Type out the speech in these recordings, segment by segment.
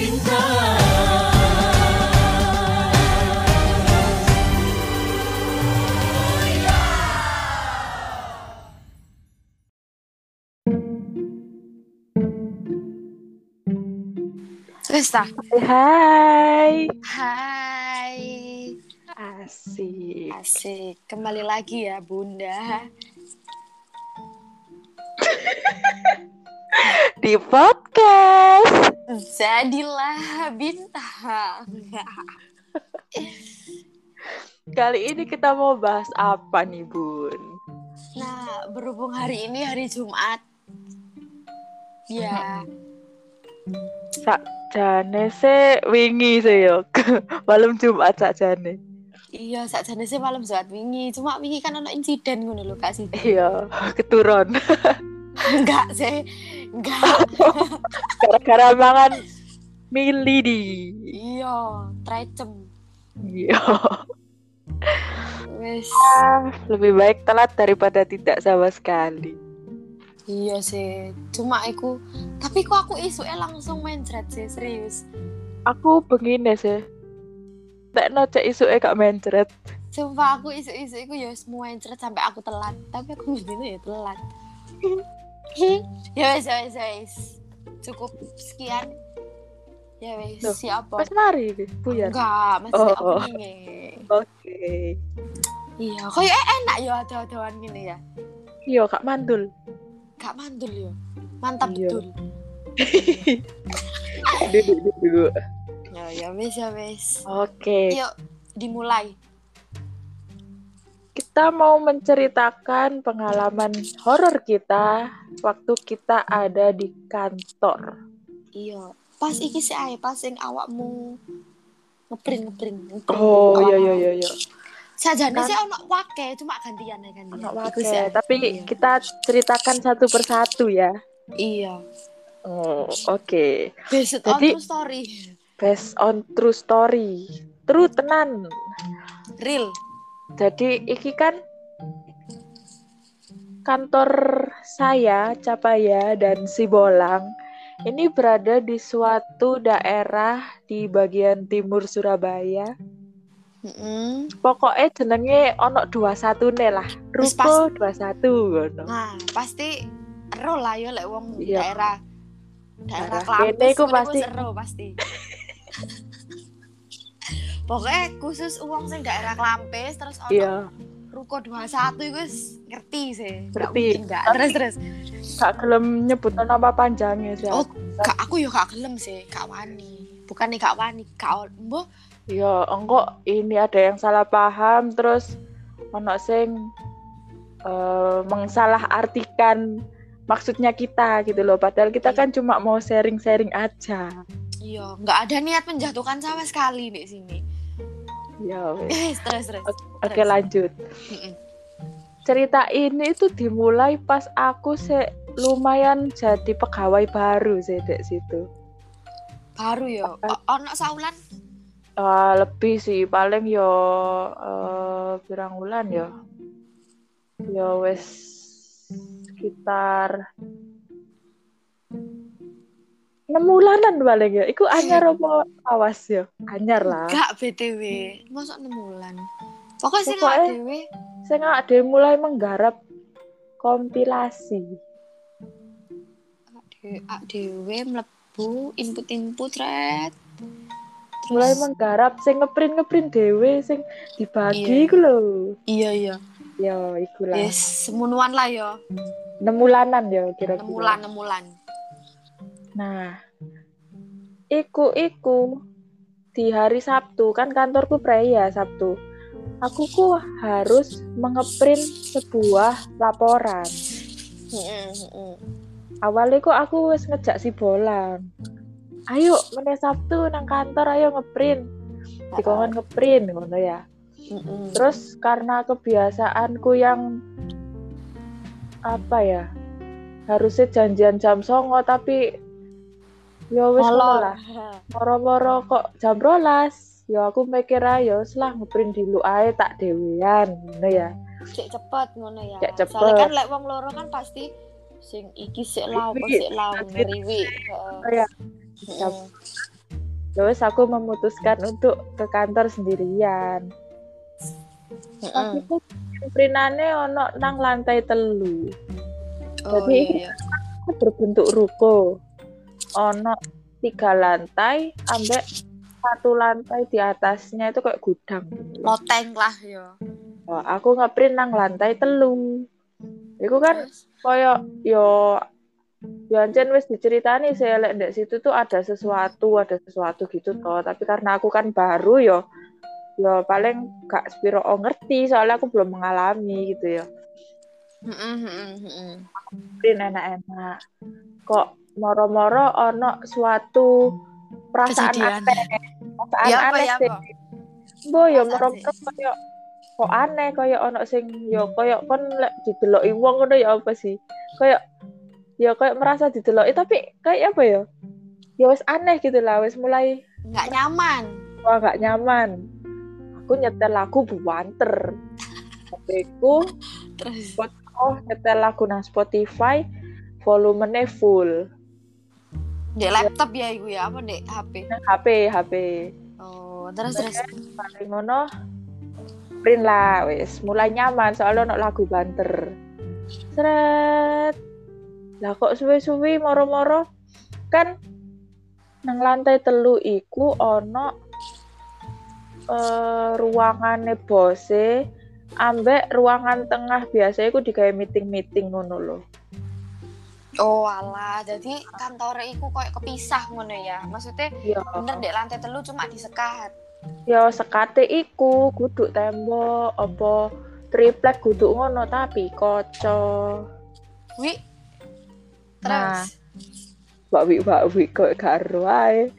Wes ta? Hai. Hai. Asik. Asik. Kembali lagi ya, Bunda. Di podcast. Jadilah bintang. Kali ini kita mau bahas apa nih, Bun? Nah, berhubung hari ini hari Jumat. Ya, Sakjane se wingi se yo. Malam Jumat sakjane. iya sakjane sih malam Jumat wingi. Cuma wingi kan ono insiden ngono lho Kak Siti. Iya, keturun. Enggak sih. Enggak. Gara-gara mangan mili di. Iya, trecem. Iya. Wes. Ah, Lebih baik telat daripada tidak sama sekali. Iya sih. Cuma aku tapi kok aku isuke langsung mencret sih, serius. Aku begini sih. Tak cek isu gak mencret. Sumpah aku isu-isu iku ya semua mencret sampai aku telat. Tapi aku begini ya telat. ya wes, ya wes, ya wes. Cukup sekian. Ya wes, siapa? Pas mari, Buyan. Enggak, masih Oh. Oke. Iya, kayak eh, enak ya ada-adaan gini ya. Iya, Kak Mandul. Gak mantul ya. Mantap Iya. betul. Duduk duduk. Ya, ya wes, ya wes. Oke. Yuk, dimulai. Kita mau menceritakan pengalaman horor kita waktu kita ada di kantor. Iya, pas iki sih ae, pas sing awakmu ngeprint ngeprint. ngeprint. Oh, iya iya iya iya. Sajane Kan- sih ono wake, cuma gantian ya gantian. Anak sih wake, ae. tapi iya. kita ceritakan satu persatu ya. iya. Oh, oke. Based on Jadi- true story. Based on true story. True tenan. Real. Jadi iki kan kantor saya Capaya dan Sibolang ini berada di suatu daerah di bagian timur Surabaya. Mm-mm. Pokoknya jenenge ono 21 nih lah. Ruko 21 ngono. Nah, pasti ero lah ya lek wong Iya. daerah daerah Daerah iku ngono pasti. ero pasti. Pokoknya khusus uang sing daerah Klampes terus ono Iya, ruko 21 iku wis ngerti sih. Ngerti. mungkin nggak. Terus terus. gak gelem nyebut nama panjangnya sih. Oh, Kak aku yo gak gelem sih, gak wani. Bukan nih gak wani, gak mbok Ya, engkau ini ada yang salah paham terus ono sing eh, mengsalah artikan maksudnya kita gitu loh. Padahal kita Iya. kan cuma mau sharing-sharing aja. Iya, nggak ada niat menjatuhkan sama sekali di sini. Ya. Eh, terus terus. Oke Terus. lanjut. Cerita ini tuh dimulai pas aku se lumayan jadi pegawai baru sih dek situ. Baru? O- Ono saulan? Eh, lebih sih paling yo eh pirang bulan yo. Yo wes sekitar enam bulanan paling ya. Iku anyar apa awas yo? Anyar lah. Gak BTW. Masuk 6 bulan. Pokoknya sih Pokoknya- nggak dewe. Saya ada mulai menggarap kompilasi. Ak dewe mlebu input-input red. mulai menggarap sing ngeprint ngeprint dewe sing dibagi Iya. iku lho Iya iya. ya iku lah Yes, semunuan lah yo. enam bulanan ya kira-kira 6 bulan, 6 bulan. Nah iku iku di hari Sabtu kan kantorku pria Sabtu. Aku ku harus mengeprint sebuah laporan. Awalnya kok aku wis ngejak si bolang. Ayo meneh Sabtu nang kantor ayo ngeprint. Dikongkon ngeprint ngono ya. Terus karena kebiasaanku yang apa ya harusnya janjian jam songo tapi ya wis lah moro-moro kok jam rolas ya aku mikir ayo selah ngeprint dulu ae tak dewean ngono ya Cek cepet ngono ya. Cek cepet. Soalnya kan lek wong loro kan pasti sing iki sik lau, apa sik lau. Heeh. Kayak Heeh. Terus aku memutuskan untuk ke kantor sendirian. Tapi Mm-mm. ku prinane ono nang lantai telu. Oh Jadi- iya, iya. Berbentuk ruko. Ono tiga lantai ambek satu lantai di atasnya itu kayak gudang. loteng lah ya. Oh, aku ngeprint nang lantai telu. Iku kan koyo yo yo ancen wis diceritani saya lek ndek situ tuh ada sesuatu, ada sesuatu gitu toh. Tapi karena aku kan baru yo yo paling gak spiro ngerti soalnya aku belum mengalami gitu ya. Print enak-enak. Kok moro-moro ono suatu perasaan Kejadian. aneh. Perasaan Ya apa aneh ya sih. Bo yo Perasaan moro-moro koyo kok aneh koyo ono sing yo koyo kon lek dideloki wong ngono ya apa sih? Koyo ya koyo merasa dideloki tapi kayak apa ya? Ya wis aneh gitu lah, wis mulai Nggak nyaman. wah gak nyaman. Aku nyetel lagu buanter. HP-ku Terus oh nyetel lagu nang Spotify volumenya full. Di laptop ya iku ya apa dek HP. Nang HP, HP. Oh, terus terus. Mari ngono print lah wis mulai nyaman soalnya ono lagu banter seret lah kok suwe-suwe moro-moro kan nang lantai telu iku ono eh ruangane bose ambek ruangan tengah biasa iku digawe meeting-meeting ngono lho. Oh alah, jadi kantor iku koyo kepisah ngono ya. Maksudnya Ya, bener dek lantai telu cuma disekat. ya sekate iku kudu tembok apa triplek kudu ngono tapi kaca. Wi. Nah. Terus Mbak Wi, Mbak Wi kok karo ae.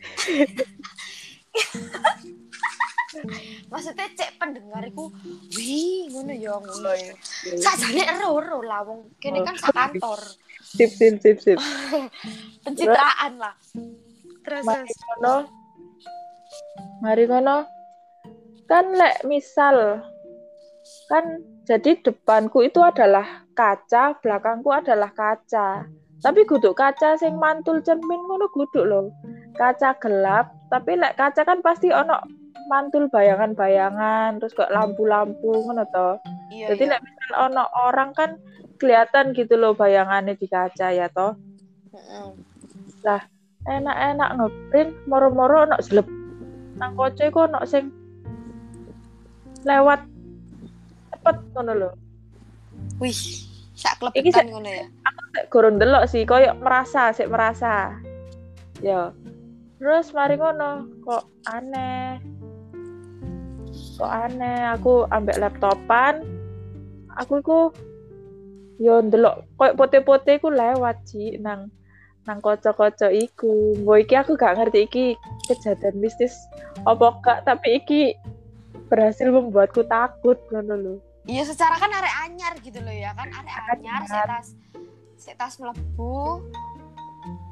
maksudnya cek pendengar iku wi ngono ya ngono ya. Sajane ero-ero lah wong kene kan sak kantor. Sip sip sip sip. Pencitraan lah. Terus Mari ngono. Mari ngono. Kan lek misal kan jadi depanku itu adalah kaca, belakangku adalah kaca. Tapi kudu kaca sing mantul cermin ngono kudu loh. Kaca gelap, tapi lek kaca kan pasti ono mantul bayangan-bayangan, terus kok lampu-lampu ngono toh. Iya. Jadi iya. lek misal ono orang kan kelihatan gitu loh bayangannya di kaca ya toh. Mm-mm. enak-enak ngeprint moro-moro ono slep nang koce iku ono sing lewat cepet ngono lho Wih, sak klebetan ngono ya. Sik gorong delok sih koyo merasa sik merasa ya terus mari ngono kok aneh kok aneh aku ambek laptopan aku iku yo ndelok koyo pote-pote iku lewat sih nang nang kocok-kocok iku. Mbok iki aku gak ngerti iki kejadian mistis apa gak tapi iki berhasil membuatku takut ngono lho. Iya secara kan arek anyar gitu loh ya kan arek anyar Anyar. setas setas melebu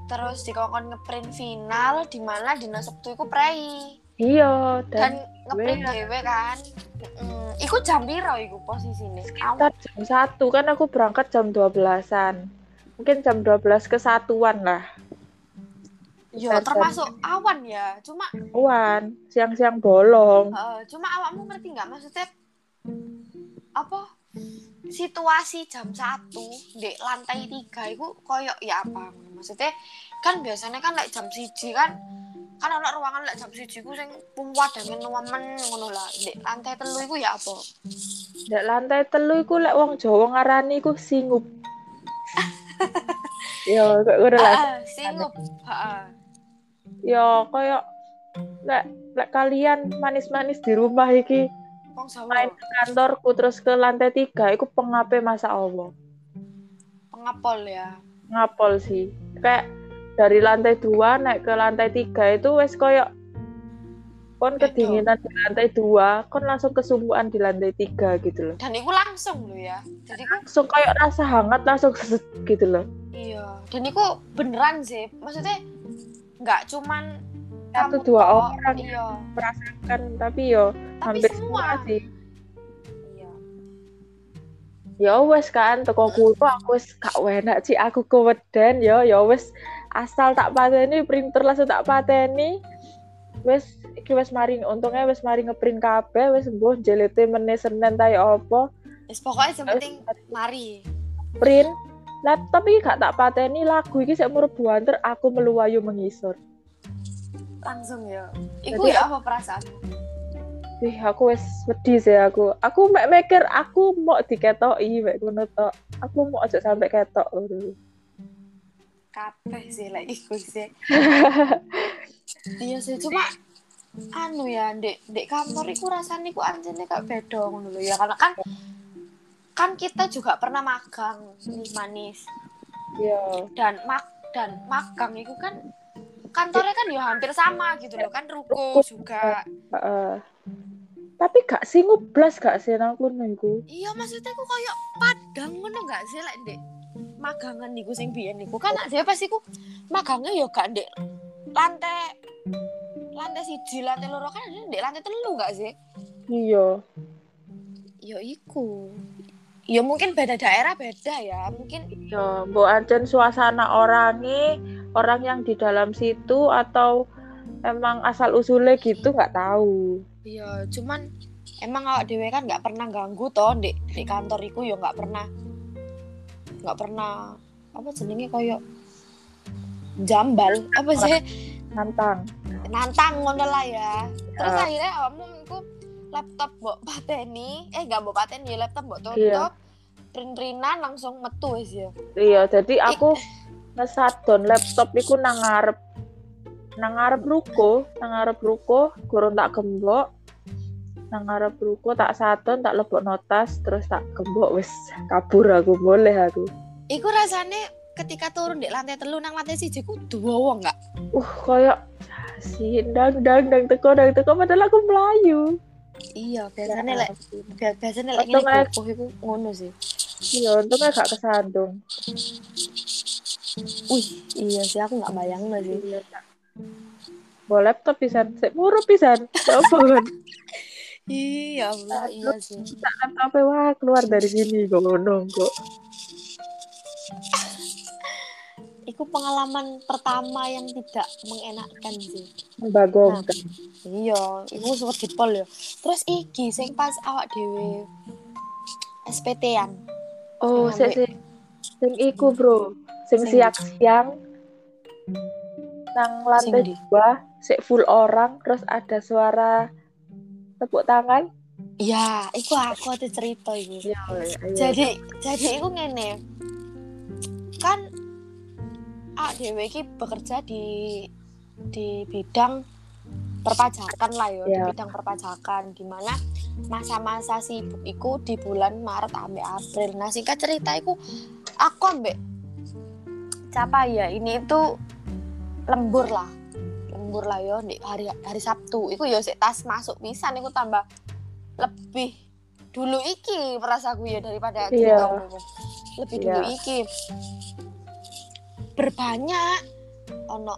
terus dikongkon ngeprint final di mana dina Sabtu iku prei iya dan dan ngeprint dhewe. kan. Mm, iku jam piro iku posisine? sekitar jam satu kan aku berangkat jam 12-an mungkin jam 12 kesatuan lah Yo termasuk awan ya. Cuma Wan siang-siang bolong eh, cuma awakmu ngerti nggak maksudnya apa situasi jam satu di lantai tiga itu koyok ya apa maksudnya kan biasanya kan lek jam siji kan kan ada ruangan lek jam siji ku sing puwat dan nemen ngono lah. Di lantai telu iku ya apa? Dek lantai telu iku lek wong Jawa ngarani iku singup. Yo kok ngono lah. Heeh, singup. Heeh yo koyo lek lek kalian manis-manis di rumah iki main ke kantorku terus ke lantai tiga iku pengape masa Allah. Pengapol ya. Ngapol sih. Kayak dari lantai dua naik ke lantai tiga itu wes koyo kon kedinginan di lantai dua kon langsung kesumbuan di lantai tiga gitu loh. Dan iku langsung lo ya. Jadi ku langsung kayak rasa hangat langsung gitu loh. Iya. Dan iku beneran sih. Maksudnya nggak cuman Satu dua orang iya. kan tapi yo tapi hampir semua. semua sih. Iya. Ya wes kan toko kulo aku wes gak enak sih aku keweden yo ya wes asal tak pateni printer langsung tak pateni wis iki wis mari untungnya wis mari ngeprint kabeh wis mbuh jelete meneh Senin ta ya apa Wis pokoknya yang penting mari. print laptop iki gak tak pateni lagu iki sik mlebu banter aku meluwayu mengisor Langsung ya. Iku Jadi ya apa perasaan? Wih, aku wis wedi sih aku. Aku mek mikir aku mau diketoki mek ngono tok. Aku mau aja sampai ketok ngono. Kabeh sih lah iku sih. iya sih cuma anu ya dek dek kantor iku rasanya iku anjene gak beda ngono lho ya karena kan kan kita juga pernah magang nih manis Iya. dan mak dan magang itu kan kantornya kan ya hampir sama gitu loh kan ruko juga Heeh. Tapi gak sih ngublas gak sih nang kono iya maksudnya aku kayak padang ngono gak sih lek dek magangan niku sing biyen niku. Kan saya pasti ku? Magangnya ya gak dek lantai lantai siji lantai loro. Kan ada dek lantai telu gak sih? Iya. ya iku. Ya mungkin beda daerah beda ya. Mungkin Iya, mbok ancen suasana orangnya orang yang di dalam situ atau emang asal usulnya gitu nggak tahu. ya cuman emang awak dewe kan nggak pernah ganggu toh di di kantor iku ya nggak pernah nggak pernah apa jenenge koyo jambal apa sih Nantang. nantang ngono lah ya terus Ah. akhirnya iku laptop mbok pateni eh nggak mbok pateni laptop mbok tutup Iya. print-printan langsung metu wis ya Iya, jadi aku ngesadon laptop iku nang ngarep nang ngarep ruko, nang ngarep ruko, gurung tak gembok. Nang ngarep ruko tak sadon, tak lebok notas, terus tak gembok wis kabur aku boleh aku. iku rasanya ketika turun di lantai telu nang lantai siji ku duwowo nggak Uh, kayak si dang dang dang teko dang teko padahal aku melayu. iya Ya biasanya lek biasanya lek Untung ngene kukuh iku ngono sih Iya, untungnya gak kesandung. wih iya sih aku nggak bayang Kak. Bawa laptop pisan, sik murah pisan. Apa kan? Iya Allah iya sih Tak laptopnya wah keluar dari sini kok ngono kok. Iku pengalaman pertama yang tidak mengenakkan sih. Membagongkan. Iya, iku sempat dipol ya. Terus iki sing pas awak dhewe SPT-an. Oh, Sing sik sik. Sing iku, Bro. Sing Sing- siang-siang nang lantai Sing dua, sik full orang, terus ada suara tepuk tangan. Iya, iku aku ada cerita iku. Iya, ayo. Jadi jadi iku ngene. Kan dhewe iki bekerja di di bidang perpajakan lah ya, di Iya. bidang perpajakan di mana masa-masa sibuk iku di bulan Maret sampai April. Nah, singkat cerita iku aku ambek siapa ya ini itu lembur lah lembur lah yo di hari hari Sabtu iku yo sik tas masuk pisan iku tambah lebih dulu iki perasaku ya daripada Iya. ceritamu iku. lebih dulu Iya. iki berbanyak ono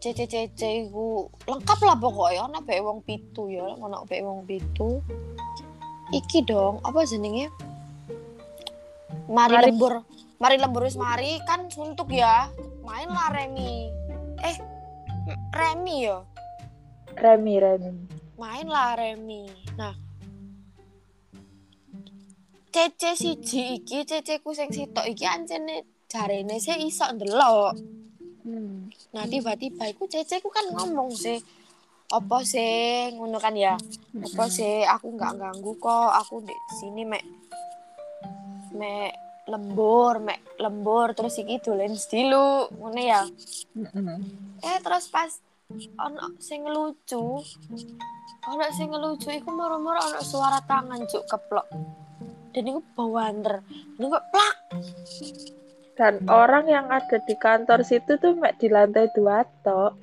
CC-CC iku lengkap lah pokoknya ono bae wong pitu ya ono bae wong pitu iki dong apa jenenge mari, Mari. lembur mari lembur wis mari kan suntuk ya main lah Remi eh Remi ya? Remi, Remi. main lah Remi. Nah. Cece siji iki ceceku sing sitok iki ancene jarene sih iso ndelok. Hmm. Nah tiba-tiba iku ceceku kan ngomong sih apa sih? Ngono kan ya? Apa sih? Aku nggak ganggu kok. Aku di sini mek mek lembur mek lembur terus iki dolen stilu ngono ya. Eh terus pas ono sing lucu ono sing lucu iku moro-moro ono suara tangan cuk keplok. Dan iku bawander dan plak. Dan orang yang ada di kantor situ tuh mek di lantai dua tok.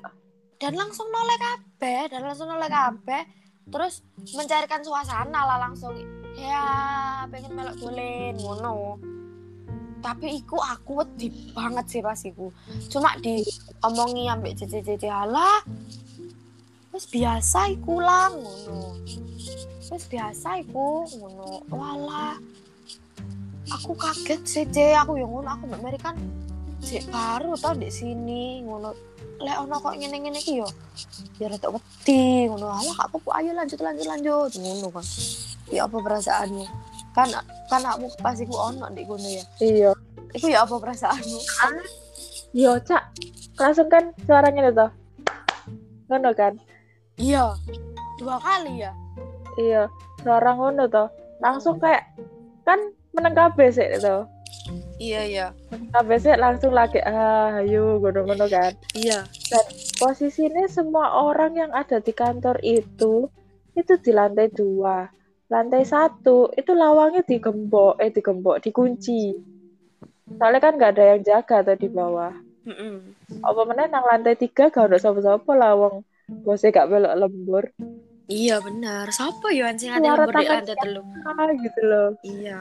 dan langsung noleh kabeh dan langsung noleh kabeh. Terus mencarikan suasana lah langsung. Ya pengen melok dolen ngono tapi iku aku wedi banget sih pas iku. Cuma diomongi ambek cece-cece halah wis biasa iku lah ngono. Wis biasa iku ngono. Walah. Aku kaget sih aku yang ngono aku mbak Mary kan sik baru tau di sini ngono. Lek ono kok ngene-ngene iki yo ya rada wedi ngono. Alah gak apa-apa. Ayo lanjut lanjut lanjut. Ngono kan. Ya apa perasaanmu kan kan aku pasti ku ono di kono ya? Iya. Iku ya apa perasaanmu? Yo cak. Langsung kan suaranya itu ngono kan? Iya. Dua kali ya? Iya suara ngono tuh langsung kayak kan meneng kabeh itu. Iya iya. Kabeh sih langsung lagi ah ayo ngono-ngono kan. Iya. Posisinya semua orang yang ada di kantor itu itu di lantai dua lantai satu itu lawangnya digembok eh digembok dikunci. Soalnya kan nggak ada yang jaga tuh di bawah. Apa mana nang lantai tiga gak ada siapa-siapa lawang. Bosnya gak belok lembur. Iya benar siapa ya sing ada lembur di lantai telu? gitu loh. Iya.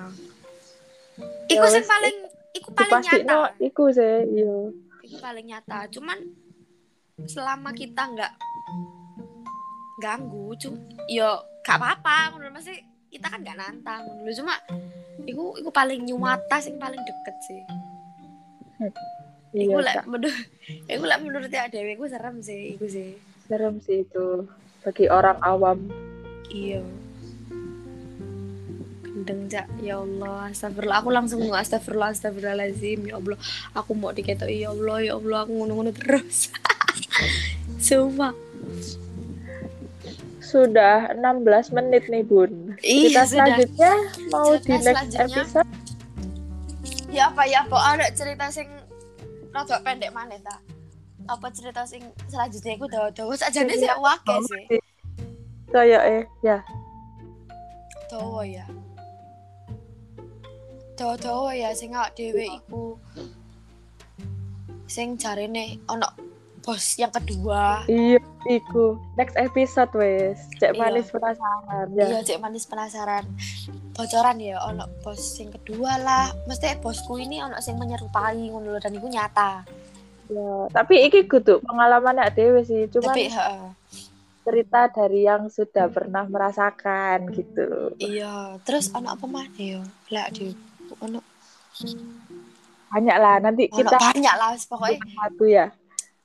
Ya iku wes, paling iku paling pasti nyata. no iku sih iya. Itu paling nyata. Cuman selama kita nggak ganggu cum yo gak apa-apa menurut masih kita kan nggak nantang. Dulu cuma iku iku paling nyumata sing paling deket sih. Iya iku lek Kak. menurut iku lek menurut ya dewe iku serem sih iku sih. Serem sih itu bagi orang awam. Iya. Gendeng cak. Ya Allah astagfirullah. Aku langsung ngomong astagfirullah astagfirullahaladzim. Ya Allah aku mau diketok ya Allah ya Allah aku ngono-ngono terus. Sumpah sudah 16 menit nih bun Iya, kita sudah. selanjutnya mau Cerita di next episode Ya apa ya apa ada cerita sing rada pendek mana ta? Apa cerita sing selanjutnya iku dawa-dawa sajane sih wake sih. kayak eh ya Dawa ya. Dawa-dawa ya sing awak dhewe iku sing jarene ono bos yang kedua. iya iku next episode wes cek Iya. manis penasaran ya Iya, cek manis penasaran. Bocoran ya ono bos sing kedua lah. Mesti bosku ini ono sing menyerupai ngono dan iku nyata. Ya, tapi iki kudu pengalaman dewe sih cuman Tapi cerita dari yang sudah pernah merasakan gitu Iya, terus ono apa mana ya? Lek di ono banyak lah nanti kita banyak lah pokoknya satu ya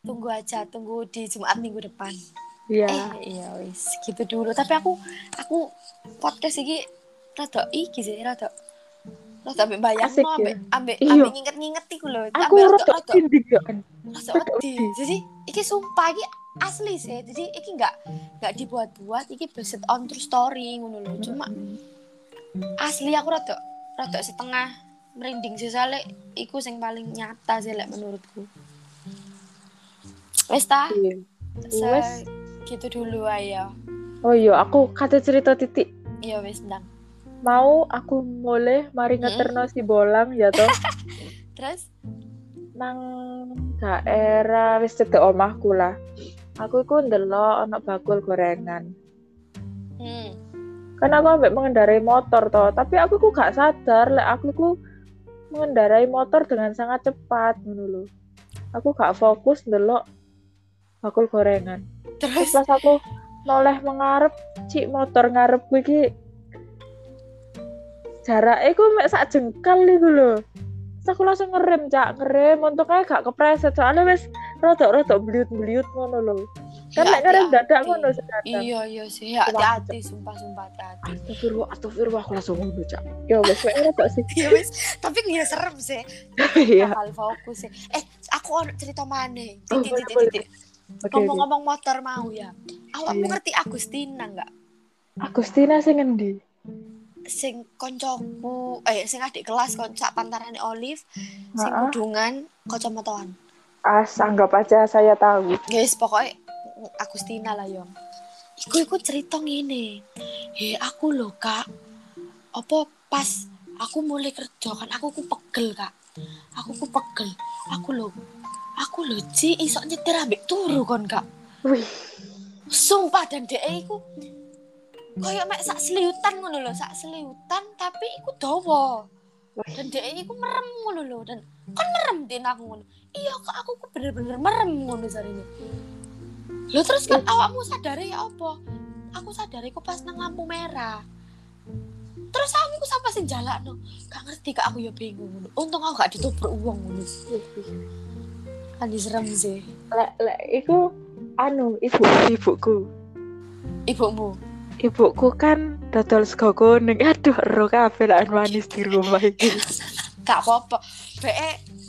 tunggu aja tunggu di Jumat minggu depan. Iya. eh iya wis gitu dulu. Tapi aku aku podcast iki rada iki sih rada rada ambek bayang Asik no ambek ya? ambek Iya. ambek nginget-nginget iku lho. Aku ambek rada ya kan rada wedi. Jadi iki sumpah iki asli sih. Jadi iki nggak nggak dibuat-buat iki based on true story ngono lho. Cuma asli aku rada rada setengah merinding sih. Soalnya iku sing paling nyata sih lek menurutku wes ta Iya. Wes. gitu dulu ayo. oh iya aku kata cerita titik Iya wis ndang. mau aku mulai mari ngeterno si bolang ya toh Terus nang daerah wis cedek omahku lah aku iku ndelok ana bakul gorengan hmm. kan aku ambek mengendarai motor toh tapi aku ku gak sadar lek aku ku mengendarai motor dengan sangat cepat ngono lho aku gak fokus ndelok bakul gorengan. Terus? Terus pas aku noleh mengarep cik motor ngarep gue iki jaraknya ku mek sak jengkal iku lho. Terus aku langsung ngerem cak ngerem. Untungnya gak kepreset soalnya wes rodok-rodok beliut-beliut ngono lho. Kan Ya, ngerem dadak ngono sekarang Iya iya sih, ya, hati-hati sumpah sumpah hati-hati. Astagfirullah, astagfirullah aku langsung ngono cak. Ya wes mek rodok sih? Iya wis, tapi ya serem sih. iya. Bakal fokus sih. Eh, aku cerita mana? Oh, Titik titik. titik. Ngomong-ngomong motor mau ya. Awakmu Iya. ngerti Agustina enggak? Agustina sing ngendi Sing koncoku, eh sing adik kelas kon sak pantarane Olive, sing Heeh. kudungan kacamataan. as anggap aja saya tahu Guys, pokoknya Agustina lah yang. Iku iku cerita ngene. He aku lho kak. Apa pas aku mulai kerja kan aku ku pegel kak. Aku ku pegel. Aku lho. Aku lho Ci iso nyetir ambek turu kon kak. wih Sumpah dan dhek iku kayak mek sak seliutan ngono lho, sak seliutan tapi iku dawa. Dan dhek iku merem ngono lho dan kan merem din aku ngono. Iya kak aku ku bener-bener merem ngono jarine. Lho terus kan awakmu sadare ya apa? Aku sadare ku pas nang lampu merah. terus aku ku siapa sing jalakno gak ngerti kak aku ya bingung ngono. untung aku gak ditubruk uang ngono kan diserem sih. Lek lek iku anu ibu ibuku. Ibumu? Ibuku kan dodol sego kuning. Aduh ero kabeh lek manis di rumah iki. Gak apa-apa. Be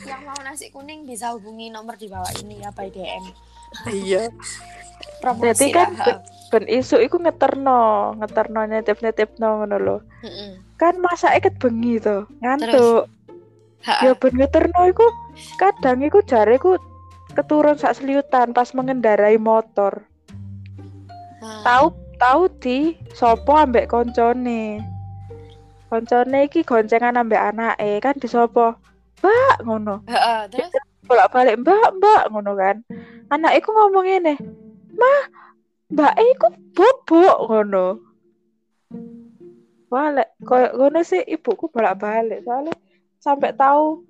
yang mau nasi kuning bisa hubungi nomor di bawah ini ya by DM iya. Promosi Berarti kan ben isuk iku ngeterno ngeterno netep-netepno ngono lho. Heeh. kan masa eket bengi to ngantuk Ha-ha. ya ben ngeterno iku kadang iku jare iku keturun sak seliutan pas mengendarai motor. Tahu tahu di sopo ambek koncone? Koncone iki goncengan ambek anake kan di sopo? Mbak ngono. Terus? Bolak balik mbak mbak ngono kan. Anak iku ngomong ini mah mbak iku bobok ngono. Balik koyo ngono sih ibuku bolak balik soalnya sampai tahu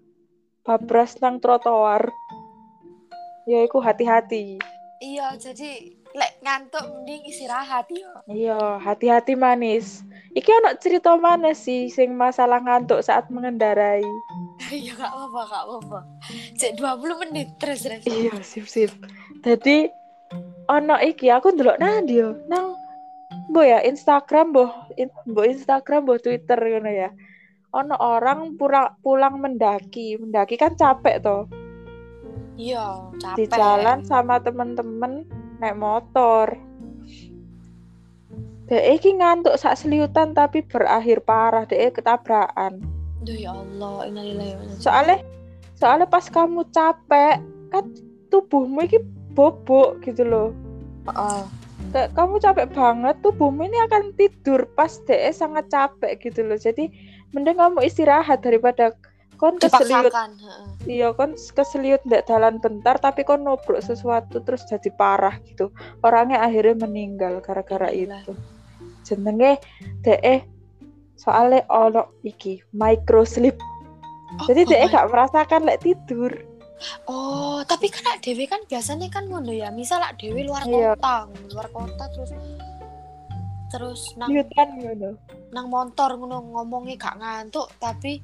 babras nang trotoar. Ya iku hati-hati. Iya jadi lek ngantuk mending istirahat yo. Iya hati-hati manis. Iki ono cerita mana sih sing masalah ngantuk saat mengendarai? Iya gak apa-apa gak apa-apa. Cek 20 menit terus terus. Iya sip sip. Jadi ono iki aku ndelok nang yo? Nang Bo ya Instagram boh in, bo Instagram boh Twitter ngono ya ono orang pulang pulang mendaki. Mendaki kan capek toh. Iya capek. Di jalan sama temen-temen naik motor. Dek iki ngantuk sak seliutan tapi berakhir parah. Dek ketabrakan. Duh ya Allah, innalillahi ilaihi soalnya soalnya pas kamu capek kan tubuhmu iki bobok gitu loh. Kayak kamu capek banget tubuhmu ini akan tidur pas DE sangat capek gitu loh. Jadi mending kamu istirahat daripada kon keseliut iya kon keseliut ndak jalan bentar tapi kon nobrok sesuatu terus jadi parah gitu orangnya akhirnya meninggal gara-gara Gila. itu jenenge DE soalnya ono iki micro sleep Oh, jadi oh DE my- gak merasakan lek tidur Oh, tapi kan Dewi kan biasanya kan ngono ya. Misal Ak Dewi luar Iya. kota, luar kota terus terus nang Seliutan ngono nang motor ngono ngomongnya gak ngantuk tapi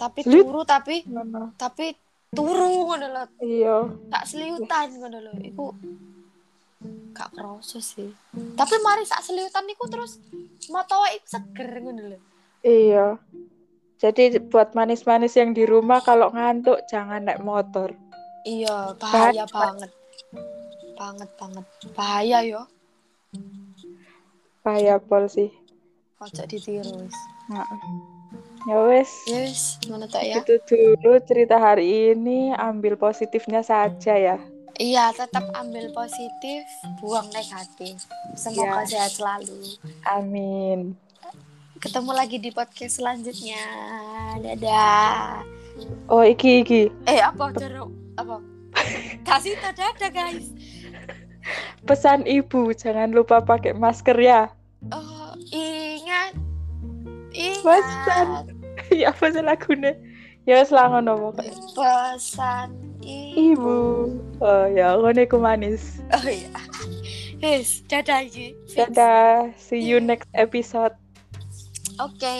tapi Seliut. turu tapi ngono tapi turu ngono lho. iya Gak seliutan ngono lho. Iku gak kerasa sih. Tapi mari sak seliutan iku terus motowe iku seger ngono lho. Iya. Jadi buat manis-manis yang di rumah kalau ngantuk jangan naik motor. Iya, bahaya Bahaya. banget. Banget banget. Bahaya yo. Bahaya pol sih. Ojo ditiru wis. Nah. Ya wes, Yes, ngono tok ya. itu dulu cerita hari ini. Ambil positifnya saja ya. Iya, tetap ambil positif, buang negatif. Semoga Ya. sehat selalu. Amin. Ketemu lagi di podcast selanjutnya. Dadah. Oh iki iki Eh, apa jeruk? Apa? Kasih dadah, guys. Pesan ibu jangan lupa pakai masker ya. Oh, ingat. Pesan. Ingat. ya apa sih lagunya? Ya lah ngono pokoknya. Pesan Ibu. ibu. Oh ya ngono iku manis. Oh iya. Yes, dadah iki. Fix. Dadah. See you next episode. Oke.